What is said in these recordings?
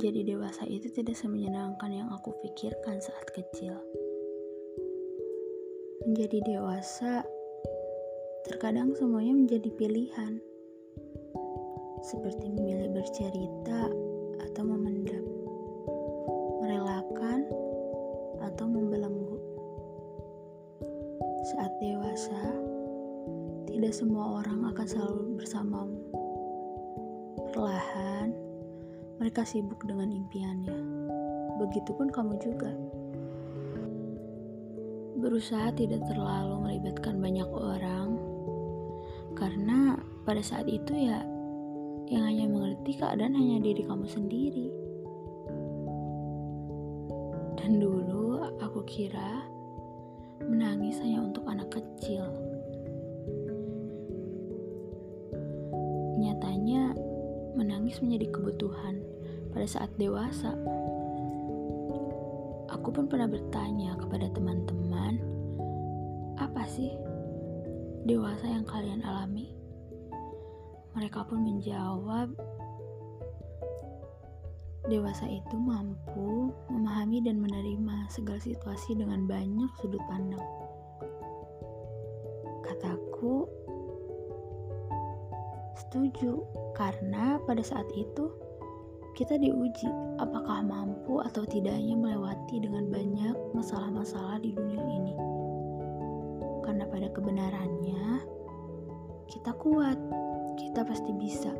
Menjadi dewasa itu tidak semenyenangkan yang aku pikirkan saat kecil. Menjadi dewasa, terkadang semuanya menjadi pilihan. Seperti memilih bercerita atau memendam. Merelakan atau membelenggu. Saat dewasa, tidak semua orang akan selalu bersamamu. Perlahan, mereka sibuk dengan impiannya. Begitupun kamu juga. Berusaha tidak terlalu melibatkan banyak orang, karena pada saat itu ya, yang hanya mengerti keadaan hanya diri kamu sendiri. Dan dulu aku kira menangis hanya untuk menangis menjadi kebutuhan pada saat dewasa. Aku pun pernah bertanya kepada teman-teman, apa sih dewasa yang kalian alami? Mereka pun menjawab, dewasa itu mampu memahami dan menerima segala situasi dengan banyak sudut pandang. Kataku, setuju, karena pada saat itu kita diuji apakah mampu atau tidaknya melewati dengan banyak masalah-masalah di dunia ini. Karena pada kebenarannya, kita kuat, kita pasti bisa.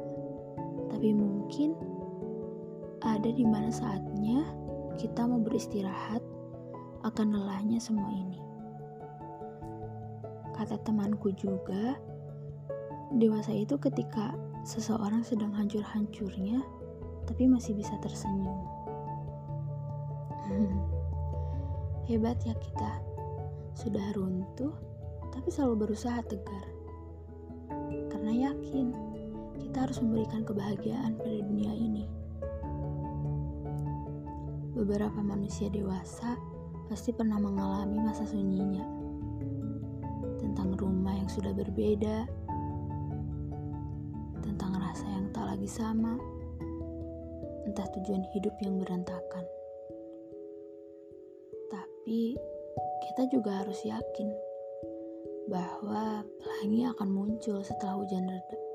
Tapi mungkin ada di mana saatnya kita mau beristirahat akan lelahnya semua ini. Kata temanku juga, dewasa itu ketika seseorang sedang hancur-hancurnya tapi masih bisa tersenyum. Hebat ya kita, sudah runtuh tapi selalu berusaha tegar. Karena yakin kita harus memberikan kebahagiaan pada dunia ini. Beberapa manusia dewasa pasti pernah mengalami masa sunyinya tentang rumah yang sudah berbeda, tentang rasa yang tak lagi sama entah tujuan hidup yang berantakan. Tapi kita juga harus yakin bahwa pelangi akan muncul setelah hujan reda.